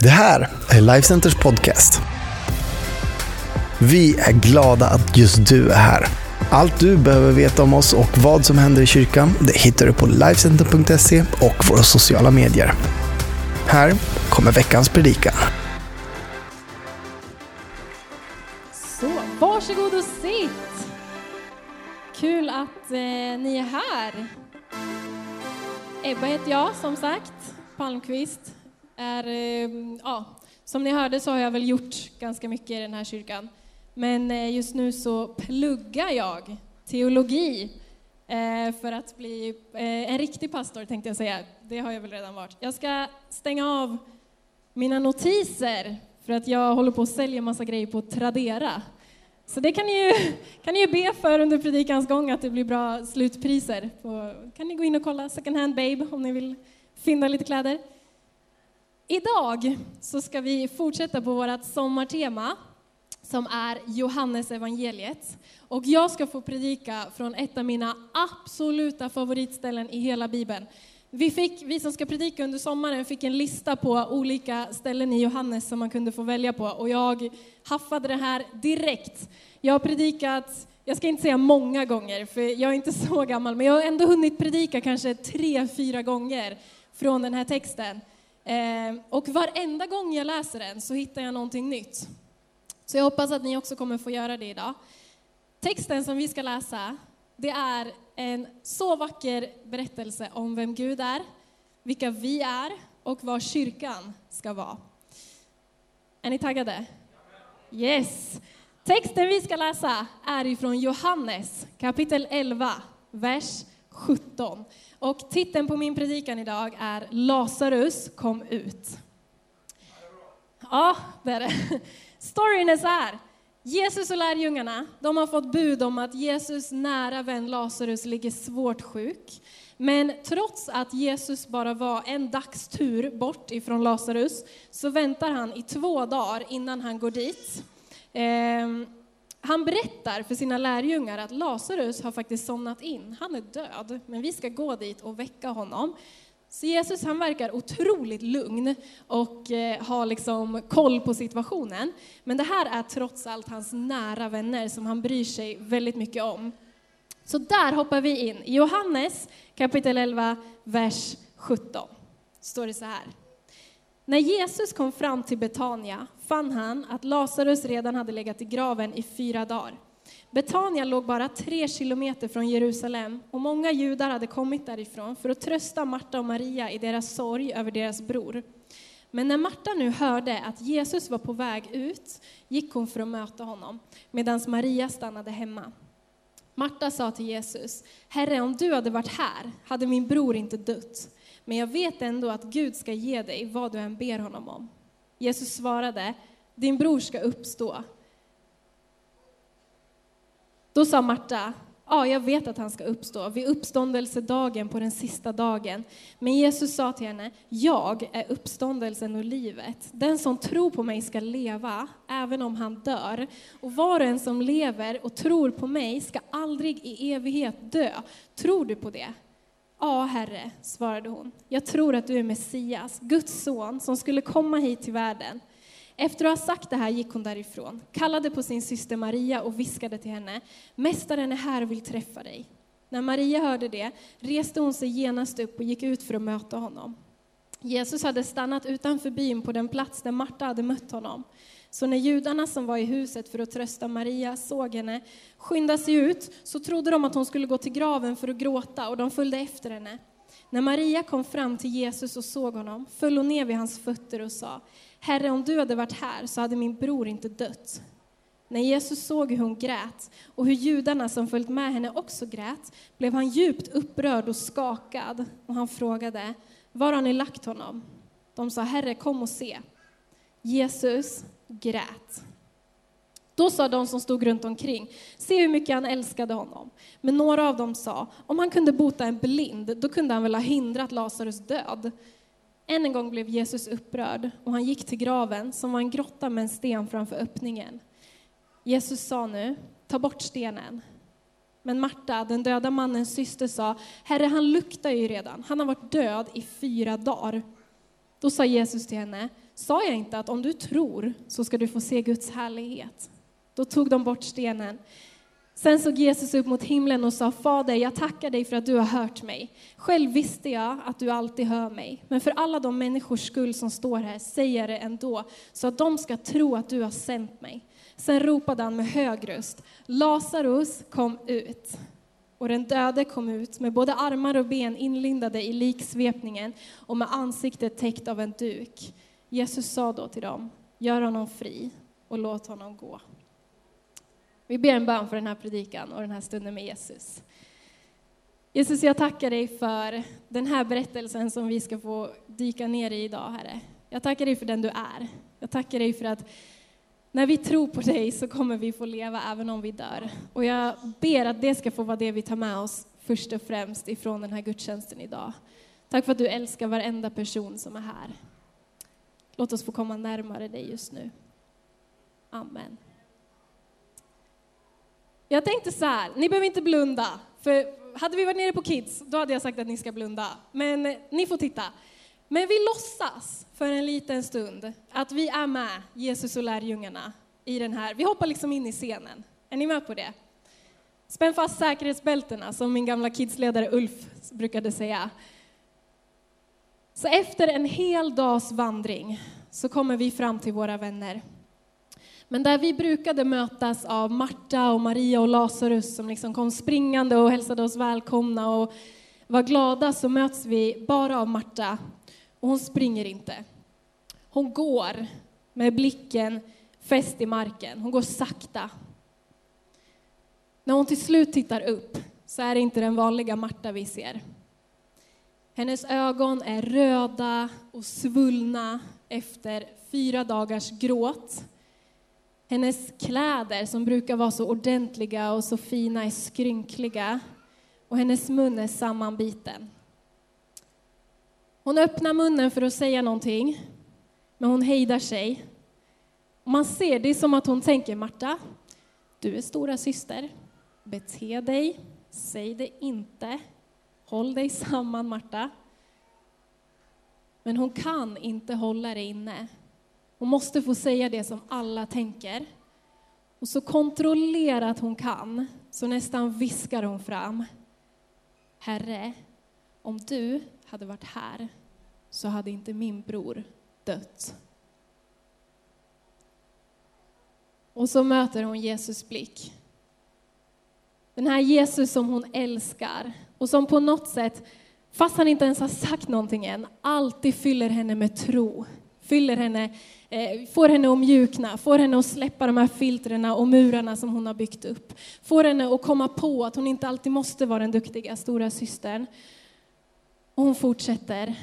Det här är Lifecenters podcast. Vi är glada att just du är här. Allt du behöver veta om oss och vad som händer i kyrkan det hittar du på Lifecenter.se och våra sociala medier. Här kommer veckans predikan. Så, varsågod och sitt! Kul att eh, ni är här. Ebba heter jag, som sagt. Palmqvist. Är, eh, ja, som ni hörde så har jag väl gjort ganska mycket i den här kyrkan. Men eh, just nu så pluggar jag teologi eh, för att bli en riktig pastor, tänkte jag säga. Det har jag väl redan varit. Jag ska stänga av mina notiser för att jag håller på att sälja massa grejer på Tradera. Så det kan ni ju, kan ni ju be för under predikans gång, att det blir bra slutpriser. På, kan ni gå in och kolla Second Hand Babe om ni vill finna lite kläder. Idag så ska vi fortsätta på vårt sommartema som är Johannes evangeliet. Och jag ska få predika från ett av mina absoluta favoritställen i hela Bibeln. Vi, fick, vi som ska predika under sommaren fick en lista på olika ställen i Johannes som man kunde få välja på och jag haffade det här direkt. Jag har predikat, jag ska inte säga många gånger för jag är inte så gammal, men jag har ändå hunnit predika kanske tre, fyra gånger från den här texten. Ehm, och varenda gång jag läser den så hittar jag någonting nytt. Så jag hoppas att ni också kommer få göra det idag. Texten som vi ska läsa, det är en så vacker berättelse om vem Gud är, vilka vi är och vad kyrkan ska vara. Är ni taggade? Yes! Texten vi ska läsa är ifrån Johannes kapitel 11, vers 17. Och titeln på min predikan idag är Lazarus kom ut. Ja, det är det. Storyn är så här. Jesus och lärjungarna, de har fått bud om att Jesus nära vän Lazarus ligger svårt sjuk. Men trots att Jesus bara var en dagstur bort ifrån Lazarus, så väntar han i två dagar innan han går dit. Ehm, han berättar för sina lärjungar att Lazarus har faktiskt somnat in. Han är död, men vi ska gå dit och väcka honom. Så Jesus han verkar otroligt lugn och eh, har liksom koll på situationen. Men det här är trots allt hans nära vänner som han bryr sig väldigt mycket om. Så där hoppar vi in. I Johannes kapitel 11, vers 17 står det så här. När Jesus kom fram till Betania fann han att Lazarus redan hade legat i graven i fyra dagar. Betania låg bara tre kilometer från Jerusalem och många judar hade kommit därifrån för att trösta Marta och Maria i deras sorg över deras bror. Men när Marta nu hörde att Jesus var på väg ut gick hon för att möta honom, medan Maria stannade hemma. Marta sa till Jesus, Herre, om du hade varit här hade min bror inte dött. Men jag vet ändå att Gud ska ge dig vad du än ber honom om. Jesus svarade, din bror ska uppstå. Då sa Marta, ja, jag vet att han ska uppstå vid uppståndelsedagen på den sista dagen. Men Jesus sa till henne, jag är uppståndelsen och livet. Den som tror på mig ska leva, även om han dör. Och var och en som lever och tror på mig ska aldrig i evighet dö. Tror du på det? Ja, Herre, svarade hon. Jag tror att du är Messias, Guds son, som skulle komma hit till världen. Efter att ha sagt det här gick hon därifrån, kallade på sin syster Maria och viskade till henne, Mästaren är här och vill träffa dig. När Maria hörde det reste hon sig genast upp och gick ut för att möta honom. Jesus hade stannat utanför byn på den plats där Marta hade mött honom. Så när judarna som var i huset för att trösta Maria såg henne skynda sig ut, så trodde de att hon skulle gå till graven för att gråta och de följde efter henne. När Maria kom fram till Jesus och såg honom föll hon ner vid hans fötter och sa, Herre, om du hade varit här så hade min bror inte dött. När Jesus såg hur hon grät och hur judarna som följt med henne också grät blev han djupt upprörd och skakad och han frågade, var har ni lagt honom? De sa, Herre, kom och se. Jesus grät. Då sa de som stod runt omkring, se hur mycket han älskade honom. Men några av dem sa, om han kunde bota en blind, då kunde han väl ha hindrat Lazarus död. Än en gång blev Jesus upprörd och han gick till graven som var en grotta med en sten framför öppningen. Jesus sa nu, ta bort stenen. Men Marta, den döda mannens syster, sa, Herre, han luktar ju redan. Han har varit död i fyra dagar. Då sa Jesus till henne, Sa jag inte att om du tror så ska du få se Guds härlighet? Då tog de bort stenen. Sen såg Jesus upp mot himlen och sa, Fader, jag tackar dig för att du har hört mig. Själv visste jag att du alltid hör mig, men för alla de människors skull som står här säger jag det ändå, så att de ska tro att du har sänt mig. Sen ropade han med hög röst, Lazarus kom ut. Och den döde kom ut med både armar och ben inlindade i liksvepningen och med ansiktet täckt av en duk. Jesus sa då till dem, gör honom fri och låt honom gå. Vi ber en bön för den här predikan och den här stunden med Jesus. Jesus, jag tackar dig för den här berättelsen som vi ska få dyka ner i idag, Herre. Jag tackar dig för den du är. Jag tackar dig för att när vi tror på dig så kommer vi få leva även om vi dör. Och jag ber att det ska få vara det vi tar med oss först och främst ifrån den här gudstjänsten idag. Tack för att du älskar varenda person som är här. Låt oss få komma närmare dig just nu. Amen. Jag tänkte så här, ni behöver inte blunda, för hade vi varit nere på Kids, då hade jag sagt att ni ska blunda. Men eh, ni får titta. Men vi låtsas för en liten stund att vi är med Jesus och lärjungarna i den här, vi hoppar liksom in i scenen. Är ni med på det? Spänn fast säkerhetsbältena, som min gamla kidsledare Ulf brukade säga. Så efter en hel dags vandring så kommer vi fram till våra vänner. Men där vi brukade mötas av Marta och Maria och Lazarus som liksom kom springande och hälsade oss välkomna och var glada så möts vi bara av Marta och hon springer inte. Hon går med blicken fäst i marken. Hon går sakta. När hon till slut tittar upp så är det inte den vanliga Marta vi ser. Hennes ögon är röda och svullna efter fyra dagars gråt. Hennes kläder, som brukar vara så ordentliga och så fina, är skrynkliga. Och hennes mun är sammanbiten. Hon öppnar munnen för att säga någonting, men hon hejdar sig. Man ser, det är som att hon tänker, Marta, du är stora syster. Bete dig, säg det inte. Håll dig samman, Marta. Men hon kan inte hålla det inne. Hon måste få säga det som alla tänker. Och så kontrollerat hon kan, så nästan viskar hon fram. Herre, om du hade varit här så hade inte min bror dött. Och så möter hon Jesus blick. Den här Jesus som hon älskar och som på något sätt, fast han inte ens har sagt någonting än, alltid fyller henne med tro. Fyller henne, eh, får henne att mjukna, får henne att släppa de här filtren och murarna som hon har byggt upp. Får henne att komma på att hon inte alltid måste vara den duktiga stora systern. Och hon fortsätter.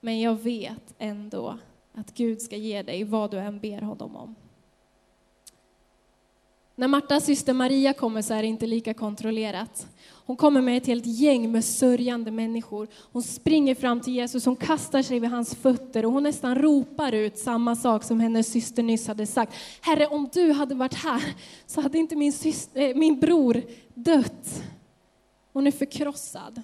Men jag vet ändå att Gud ska ge dig vad du än ber honom om. När Martas syster Maria kommer så är det inte lika kontrollerat. Hon kommer med ett helt gäng med sörjande människor. Hon springer fram till Jesus, hon kastar sig vid hans fötter och hon nästan ropar ut samma sak som hennes syster nyss hade sagt. Herre, om du hade varit här så hade inte min, syster, äh, min bror dött. Hon är förkrossad.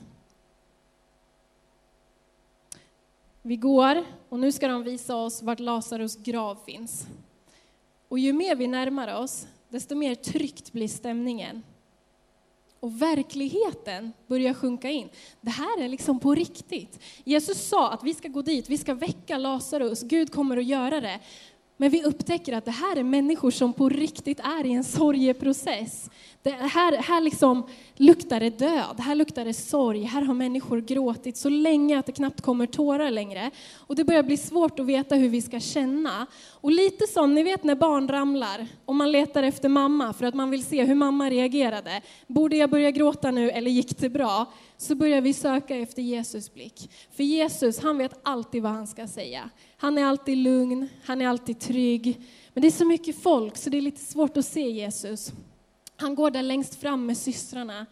Vi går och nu ska de visa oss vart Lazarus grav finns. Och ju mer vi närmar oss, desto mer tryckt blir stämningen. Och verkligheten börjar sjunka in. Det här är liksom på riktigt. Jesus sa att vi ska gå dit, vi ska väcka Lazarus, Gud kommer att göra det. Men vi upptäcker att det här är människor som på riktigt är i en sorgeprocess. Det här, här liksom luktar det död, här luktar det sorg, här har människor gråtit så länge att det knappt kommer tårar längre. Och det börjar bli svårt att veta hur vi ska känna. Och lite som, ni vet när barn ramlar och man letar efter mamma för att man vill se hur mamma reagerade. Borde jag börja gråta nu eller gick det bra? Så börjar vi söka efter Jesus blick. För Jesus, han vet alltid vad han ska säga. Han är alltid lugn, han är alltid trygg. Men det är så mycket folk så det är lite svårt att se Jesus. Han går där längst fram med systrarna.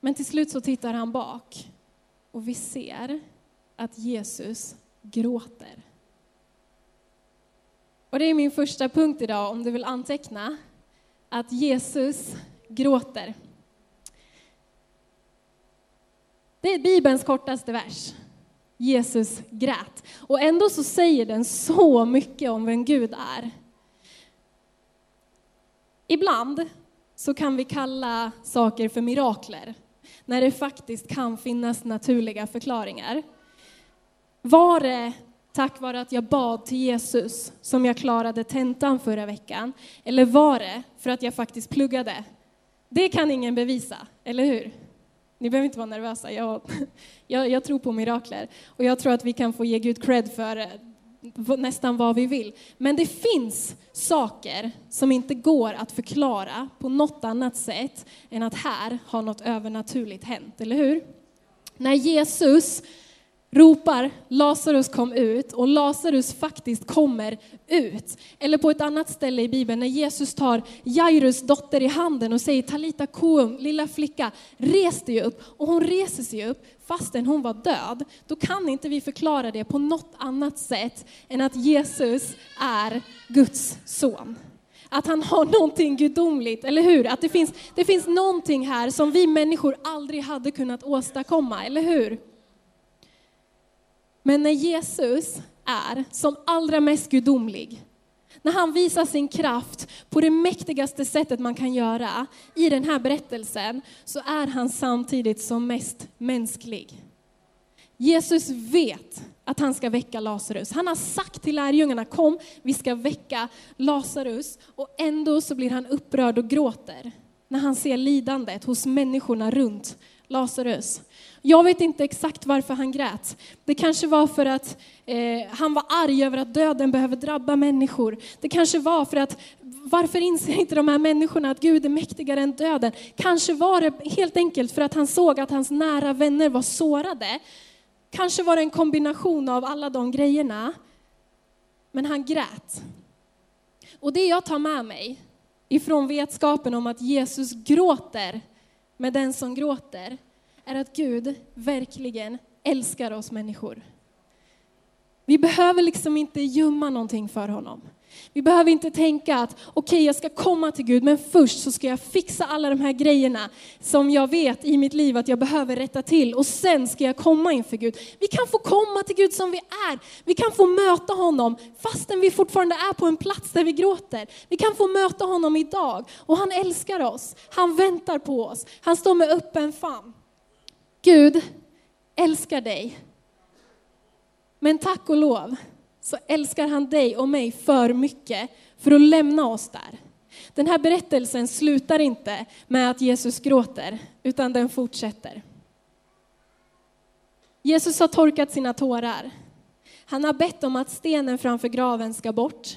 Men till slut så tittar han bak och vi ser att Jesus gråter. Och det är min första punkt idag om du vill anteckna. Att Jesus gråter. Det är Bibelns kortaste vers. Jesus grät. Och ändå så säger den så mycket om vem Gud är. Ibland så kan vi kalla saker för mirakler, när det faktiskt kan finnas naturliga förklaringar. Var det tack vare att jag bad till Jesus som jag klarade tentan förra veckan? Eller var det för att jag faktiskt pluggade? Det kan ingen bevisa, eller hur? Ni behöver inte vara nervösa, jag, jag, jag, tror på mirakler. Och jag tror att vi kan få ge Gud cred för eh, nästan vad vi vill. Men det finns saker som inte går att förklara på något annat sätt än att här har något övernaturligt hänt, eller hur? När Jesus ropar Lazarus kom ut och Lazarus faktiskt kommer ut. Eller på ett annat ställe i Bibeln när Jesus tar Jairus dotter i handen och säger Talita koum, lilla flicka, res dig upp. Och hon reser sig upp fastän hon var död. Då kan inte vi förklara det på något annat sätt än att Jesus är Guds son att han har någonting gudomligt, eller hur? Att det finns, det finns någonting här som vi människor aldrig hade kunnat åstadkomma, eller hur? Men när Jesus är som allra mest gudomlig, när han visar sin kraft på det mäktigaste sättet man kan göra i den här berättelsen, så är han samtidigt som mest mänsklig. Jesus vet att han ska väcka Lazarus. Han har sagt till lärjungarna, kom vi ska väcka Lazarus. Och ändå så blir han upprörd och gråter när han ser lidandet hos människorna runt Lazarus. Jag vet inte exakt varför han grät. Det kanske var för att eh, han var arg över att döden behöver drabba människor. Det kanske var för att, varför inser inte de här människorna att Gud är mäktigare än döden? Kanske var det helt enkelt för att han såg att hans nära vänner var sårade. Kanske var det en kombination av alla de grejerna. Men han grät. Och det jag tar med mig ifrån vetskapen om att Jesus gråter med den som gråter, är att Gud verkligen älskar oss människor. Vi behöver liksom inte gömma någonting för honom. Vi behöver inte tänka att okej, okay, jag ska komma till Gud, men först så ska jag fixa alla de här grejerna som jag vet i mitt liv att jag behöver rätta till och sen ska jag komma inför Gud. Vi kan få komma till Gud som vi är. Vi kan få möta honom fastän vi fortfarande är på en plats där vi gråter. Vi kan få möta honom idag och han älskar oss. Han väntar på oss. Han står med öppen famn. Gud älskar dig. Men tack och lov så älskar han dig och mig för mycket för att lämna oss där. Den här berättelsen slutar inte med att Jesus gråter, utan den fortsätter. Jesus har torkat sina tårar. Han har bett om att stenen framför graven ska bort.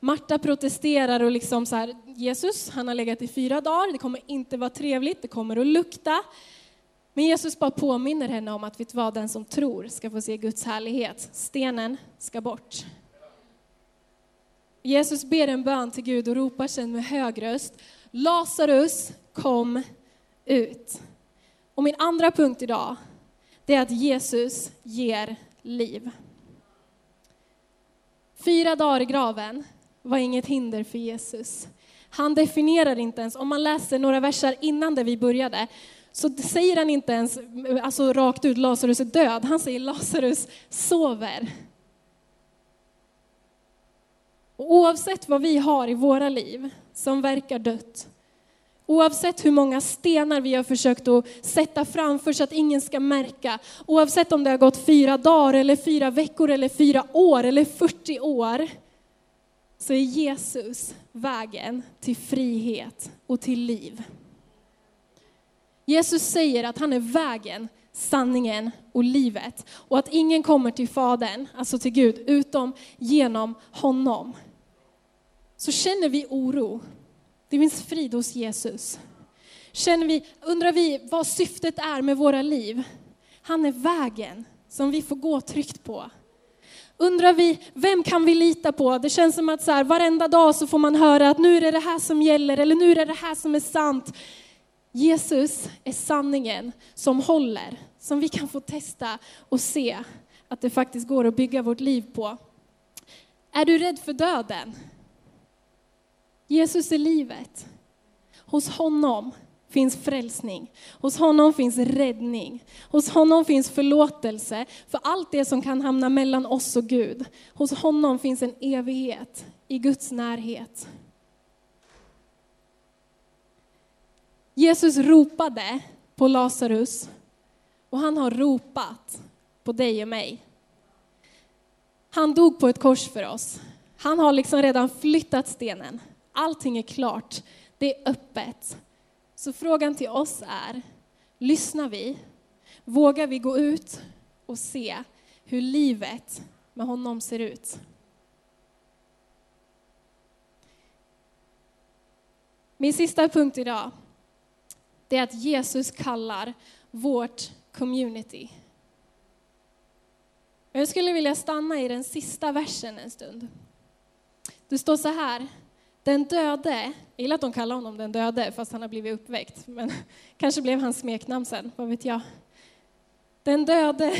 Marta protesterar och liksom så här, Jesus, han har legat i fyra dagar, det kommer inte vara trevligt, det kommer att lukta. Men Jesus bara påminner henne om att vet vad, den som tror ska få se Guds härlighet. Stenen ska bort. Jesus ber en bön till Gud och ropar sen med hög röst, Lazarus kom ut. Och min andra punkt idag, det är att Jesus ger liv. Fyra dagar i graven var inget hinder för Jesus. Han definierar inte ens, om man läser några verser innan där vi började, så säger han inte ens alltså, rakt ut Lazarus är död, han säger Lazarus sover. Och oavsett vad vi har i våra liv som verkar dött, oavsett hur många stenar vi har försökt att sätta framför så att ingen ska märka, oavsett om det har gått fyra dagar eller fyra veckor eller fyra år eller 40 år, så är Jesus vägen till frihet och till liv. Jesus säger att han är vägen, sanningen och livet. Och att ingen kommer till Fadern, alltså till Gud, utom genom honom. Så känner vi oro. Det finns frid hos Jesus. Känner vi, undrar vi vad syftet är med våra liv? Han är vägen som vi får gå tryggt på. Undrar vi, vem kan vi lita på? Det känns som att så här, varenda dag så får man höra att nu är det det här som gäller, eller nu är det det här som är sant. Jesus är sanningen som håller, som vi kan få testa och se att det faktiskt går att bygga vårt liv på. Är du rädd för döden? Jesus är livet. Hos honom finns frälsning. Hos honom finns räddning. Hos honom finns förlåtelse för allt det som kan hamna mellan oss och Gud. Hos honom finns en evighet i Guds närhet. Jesus ropade på Lazarus och han har ropat på dig och mig. Han dog på ett kors för oss. Han har liksom redan flyttat stenen. Allting är klart. Det är öppet. Så frågan till oss är, lyssnar vi? Vågar vi gå ut och se hur livet med honom ser ut? Min sista punkt idag, det är att Jesus kallar vårt community. Jag skulle vilja stanna i den sista versen en stund. Det står så här, den döde, jag gillar att de kallar honom den döde fast han har blivit uppväckt, men kanske blev hans smeknamn sen, vad vet jag. Den döde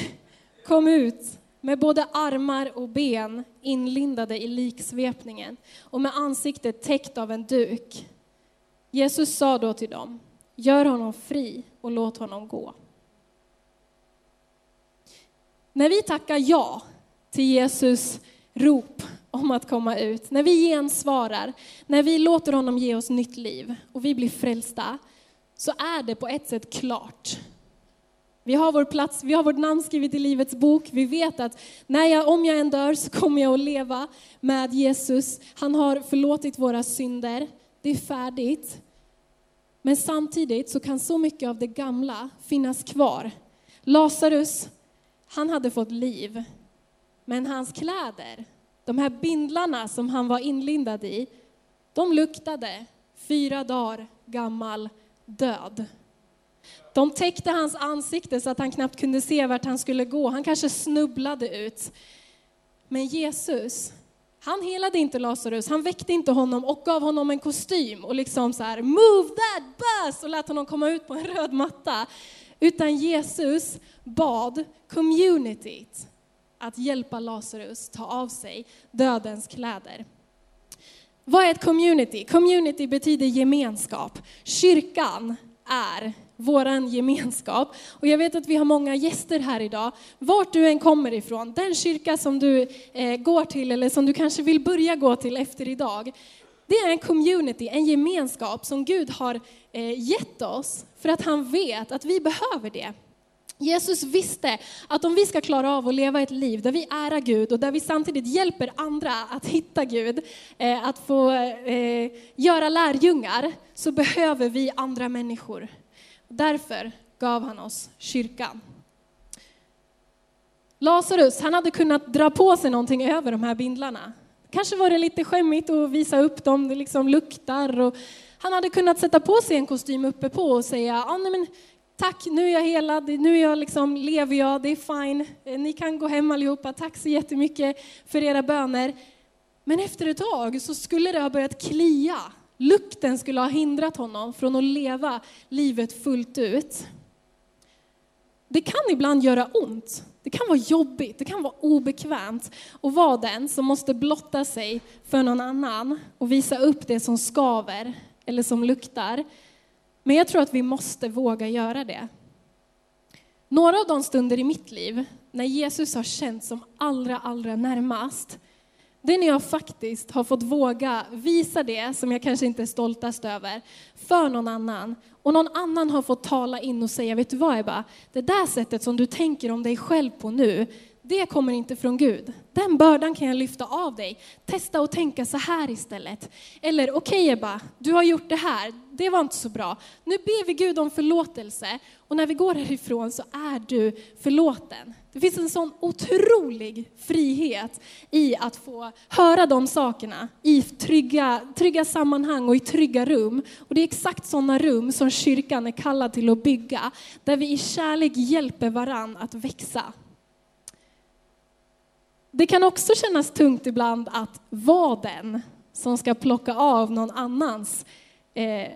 kom ut med både armar och ben inlindade i liksvepningen och med ansiktet täckt av en duk. Jesus sa då till dem, gör honom fri och låt honom gå. När vi tackar ja till Jesus rop om att komma ut, när vi gensvarar, när vi låter honom ge oss nytt liv och vi blir frälsta, så är det på ett sätt klart. Vi har vår plats, vi har vårt namn skrivet i Livets bok. Vi vet att när jag, om jag än dör så kommer jag att leva med Jesus. Han har förlåtit våra synder. Det är färdigt. Men samtidigt så kan så mycket av det gamla finnas kvar. Lazarus, han hade fått liv. Men hans kläder, de här bindlarna som han var inlindad i, de luktade fyra dagar gammal död. De täckte hans ansikte så att han knappt kunde se vart han skulle gå. Han kanske snubblade ut. Men Jesus, han helade inte Lazarus, han väckte inte honom och gav honom en kostym och liksom så här, move that bus och lät honom komma ut på en röd matta. Utan Jesus bad communityt att hjälpa Lazarus ta av sig dödens kläder. Vad är ett community? Community betyder gemenskap. Kyrkan är våran gemenskap. Och jag vet att vi har många gäster här idag. Vart du än kommer ifrån, den kyrka som du eh, går till eller som du kanske vill börja gå till efter idag. Det är en community, en gemenskap som Gud har eh, gett oss för att han vet att vi behöver det. Jesus visste att om vi ska klara av att leva ett liv där vi ärar Gud och där vi samtidigt hjälper andra att hitta Gud, eh, att få eh, göra lärjungar, så behöver vi andra människor. Därför gav han oss kyrkan. Lazarus, han hade kunnat dra på sig någonting över de här bindlarna. Kanske var det lite skämmigt att visa upp dem, det liksom luktar. Och han hade kunnat sätta på sig en kostym uppe på och säga, ah, nej men, tack, nu är jag helad, nu är jag liksom, lever jag, det är fine, ni kan gå hem allihopa, tack så jättemycket för era böner. Men efter ett tag så skulle det ha börjat klia. Lukten skulle ha hindrat honom från att leva livet fullt ut. Det kan ibland göra ont. Det kan vara jobbigt, det kan vara obekvämt att vara den som måste blotta sig för någon annan och visa upp det som skaver eller som luktar. Men jag tror att vi måste våga göra det. Några av de stunder i mitt liv när Jesus har känts som allra, allra närmast, det är när jag faktiskt har fått våga visa det som jag kanske inte är stoltast över för någon annan. Och någon annan har fått tala in och säga, vet du vad Ebba, det där sättet som du tänker om dig själv på nu, det kommer inte från Gud. Den bördan kan jag lyfta av dig. Testa att tänka så här istället. Eller okej okay, Ebba, du har gjort det här, det var inte så bra. Nu ber vi Gud om förlåtelse och när vi går härifrån så är du förlåten. Det finns en sån otrolig frihet i att få höra de sakerna i trygga, trygga sammanhang och i trygga rum. Och det är exakt sådana rum som kyrkan är kallad till att bygga, där vi i kärlek hjälper varann att växa. Det kan också kännas tungt ibland att vara den som ska plocka av någon annans eh,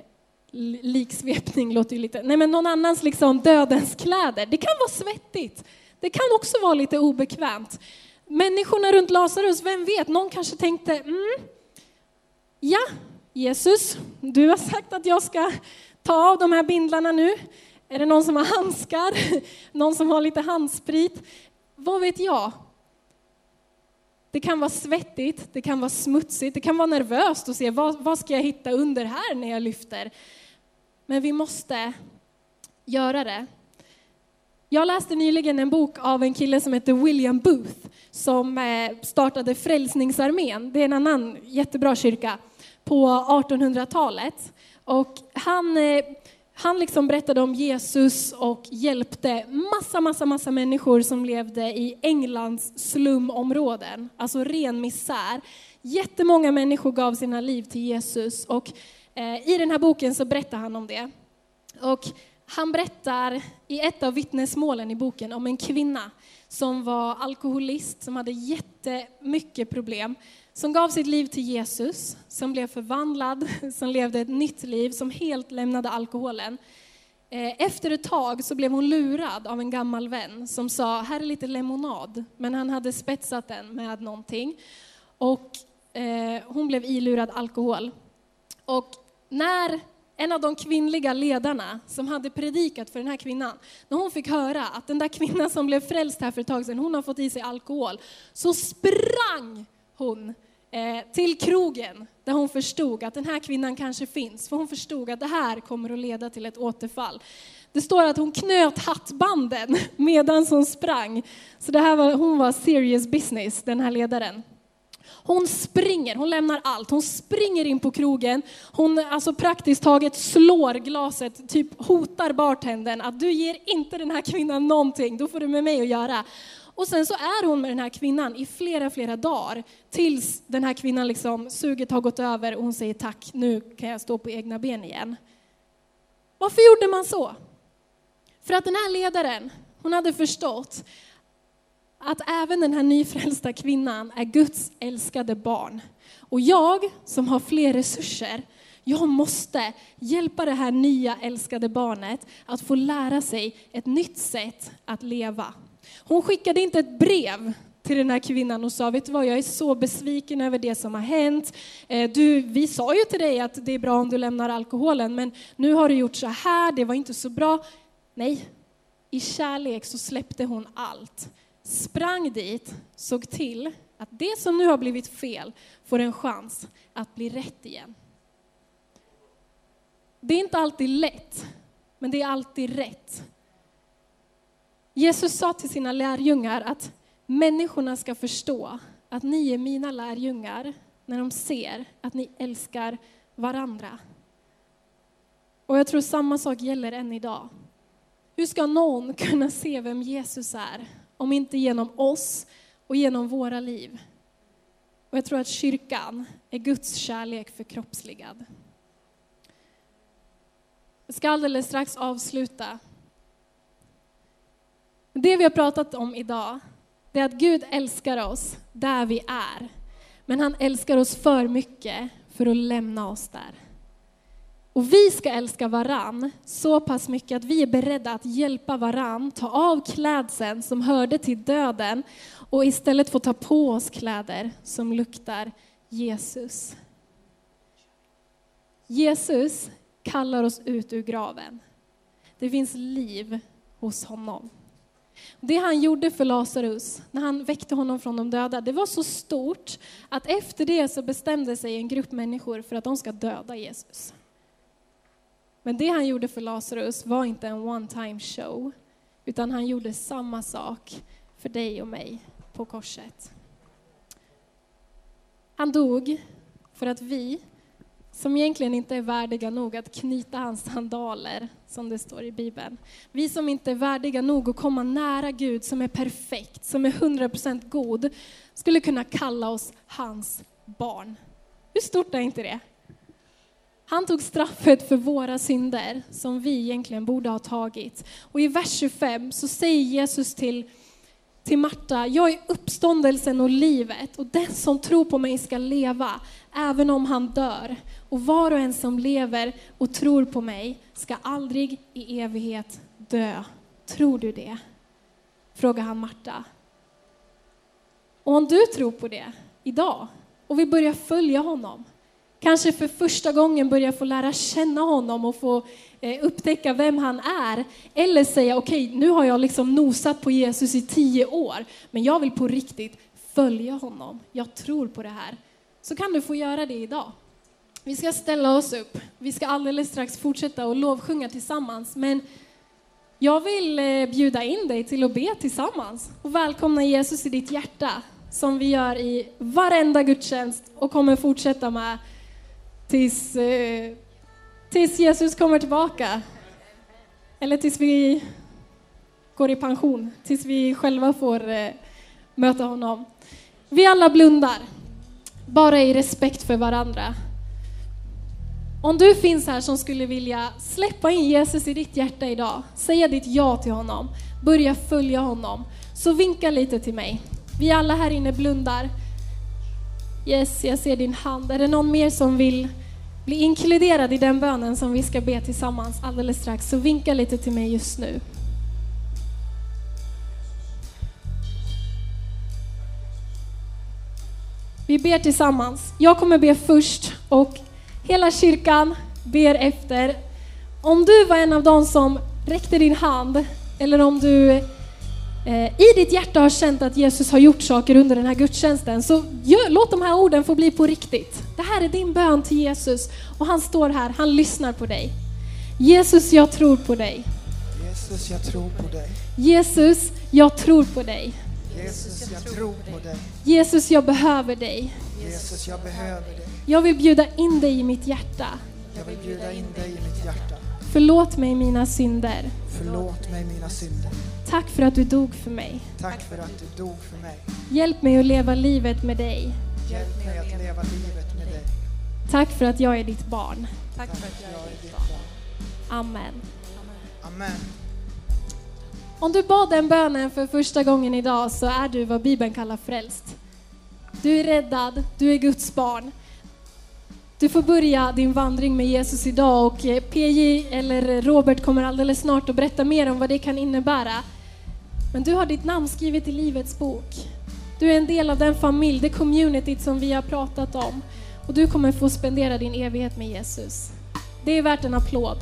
liksvepning, låter ju lite, nej men någon annans liksom dödens kläder. Det kan vara svettigt. Det kan också vara lite obekvämt. Människorna runt Lazarus, vem vet, någon kanske tänkte, mm, ja, Jesus, du har sagt att jag ska ta av de här bindlarna nu. Är det någon som har handskar? Någon som har lite handsprit? Vad vet jag? Det kan vara svettigt, det kan vara smutsigt, det kan vara nervöst att se vad, vad ska jag hitta under här när jag lyfter. Men vi måste göra det. Jag läste nyligen en bok av en kille som heter William Booth som eh, startade Frälsningsarmén. Det är en annan jättebra kyrka på 1800-talet. Och han, eh, han liksom berättade om Jesus och hjälpte massa, massa, massa människor som levde i Englands slumområden, alltså ren misär. Jättemånga människor gav sina liv till Jesus och eh, i den här boken så berättar han om det. Och han berättar i ett av vittnesmålen i boken om en kvinna som var alkoholist, som hade jättemycket problem, som gav sitt liv till Jesus, som blev förvandlad, som levde ett nytt liv, som helt lämnade alkoholen. Eh, efter ett tag så blev hon lurad av en gammal vän som sa, här är lite lemonad, men han hade spetsat den med någonting. Och eh, hon blev ilurad alkohol. Och när en av de kvinnliga ledarna som hade predikat för den här kvinnan, när hon fick höra att den där kvinnan som blev frälst här för ett tag sedan, hon har fått i sig alkohol, så sprang hon eh, till krogen där hon förstod att den här kvinnan kanske finns, för hon förstod att det här kommer att leda till ett återfall. Det står att hon knöt hattbanden medan hon sprang. Så det här var, hon var serious business, den här ledaren. Hon springer, hon lämnar allt. Hon springer in på krogen. Hon alltså praktiskt taget slår glaset, typ hotar bartendern att du ger inte den här kvinnan någonting, då får du med mig att göra. Och sen så är hon med den här kvinnan i flera, flera dagar tills den här kvinnan liksom, suget har gått över och hon säger tack, nu kan jag stå på egna ben igen. Varför gjorde man så? För att den här ledaren, hon hade förstått att även den här nyfrälsta kvinnan är Guds älskade barn. Och jag som har fler resurser, jag måste hjälpa det här nya älskade barnet att få lära sig ett nytt sätt att leva. Hon skickade inte ett brev till den här kvinnan och sa, vet du vad, jag är så besviken över det som har hänt. Eh, du, vi sa ju till dig att det är bra om du lämnar alkoholen, men nu har du gjort så här, det var inte så bra. Nej, i kärlek så släppte hon allt sprang dit, såg till att det som nu har blivit fel får en chans att bli rätt igen. Det är inte alltid lätt, men det är alltid rätt. Jesus sa till sina lärjungar att människorna ska förstå att ni är mina lärjungar när de ser att ni älskar varandra. Och jag tror samma sak gäller än idag. Hur ska någon kunna se vem Jesus är om inte genom oss och genom våra liv. Och jag tror att kyrkan är Guds kärlek förkroppsligad. Jag ska alldeles strax avsluta. Det vi har pratat om idag, det är att Gud älskar oss där vi är. Men han älskar oss för mycket för att lämna oss där. Och vi ska älska varann så pass mycket att vi är beredda att hjälpa varann, ta av klädseln som hörde till döden och istället få ta på oss kläder som luktar Jesus. Jesus kallar oss ut ur graven. Det finns liv hos honom. Det han gjorde för Lazarus, när han väckte honom från de döda, det var så stort att efter det så bestämde sig en grupp människor för att de ska döda Jesus. Men det han gjorde för Lazarus var inte en one time show, utan han gjorde samma sak för dig och mig på korset. Han dog för att vi, som egentligen inte är värdiga nog att knyta hans sandaler, som det står i Bibeln. Vi som inte är värdiga nog att komma nära Gud, som är perfekt, som är 100% god, skulle kunna kalla oss hans barn. Hur stort är inte det? Han tog straffet för våra synder som vi egentligen borde ha tagit. Och i vers 25 så säger Jesus till, till Marta, jag är uppståndelsen och livet och den som tror på mig ska leva även om han dör. Och var och en som lever och tror på mig ska aldrig i evighet dö. Tror du det? Frågar han Marta. Och om du tror på det idag och vi börjar följa honom, kanske för första gången börja få lära känna honom och få eh, upptäcka vem han är. Eller säga, okej, okay, nu har jag liksom nosat på Jesus i tio år, men jag vill på riktigt följa honom. Jag tror på det här. Så kan du få göra det idag. Vi ska ställa oss upp. Vi ska alldeles strax fortsätta och lovsjunga tillsammans, men jag vill eh, bjuda in dig till att be tillsammans och välkomna Jesus i ditt hjärta som vi gör i varenda gudstjänst och kommer fortsätta med tills, eh, tills Jesus kommer tillbaka. Eller tills vi går i pension, tills vi själva får eh, möta honom. Vi alla blundar, bara i respekt för varandra. Om du finns här som skulle vilja släppa in Jesus i ditt hjärta idag, säga ditt ja till honom, börja följa honom, så vinka lite till mig. Vi alla här inne blundar. Yes, jag ser din hand. Är det någon mer som vill bli inkluderad i den bönen som vi ska be tillsammans alldeles strax, så vinka lite till mig just nu. Vi ber tillsammans. Jag kommer be först och hela kyrkan ber efter. Om du var en av dem som räckte din hand, eller om du i ditt hjärta har känt att Jesus har gjort saker under den här gudstjänsten, så låt de här orden få bli på riktigt. Det här är din bön till Jesus och han står här, han lyssnar på dig. Jesus, jag tror på dig. Jesus, jag tror på dig. Jesus, jag tror på dig. Jesus, jag tror på dig. Jesus, jag behöver dig. Jesus, jag behöver dig. Jag vill bjuda in dig i mitt hjärta. Jag vill bjuda in dig i mitt hjärta. Förlåt mig mina synder. Förlåt mig mina synder. Tack för att du dog för mig. Tack för att du dog för mig. Hjälp mig att leva livet med dig. Hjälp mig att leva livet med dig. Tack för att jag är ditt barn. Tack för att jag är ditt barn. Amen. Amen. Om du bad den bönen för första gången idag så är du vad Bibeln kallar frälst. Du är räddad, du är Guds barn. Du får börja din vandring med Jesus idag och eh, PJ eller Robert kommer alldeles snart att berätta mer om vad det kan innebära. Men du har ditt namn skrivet i Livets bok. Du är en del av den familj, det communityt som vi har pratat om. Och du kommer få spendera din evighet med Jesus. Det är värt en applåd.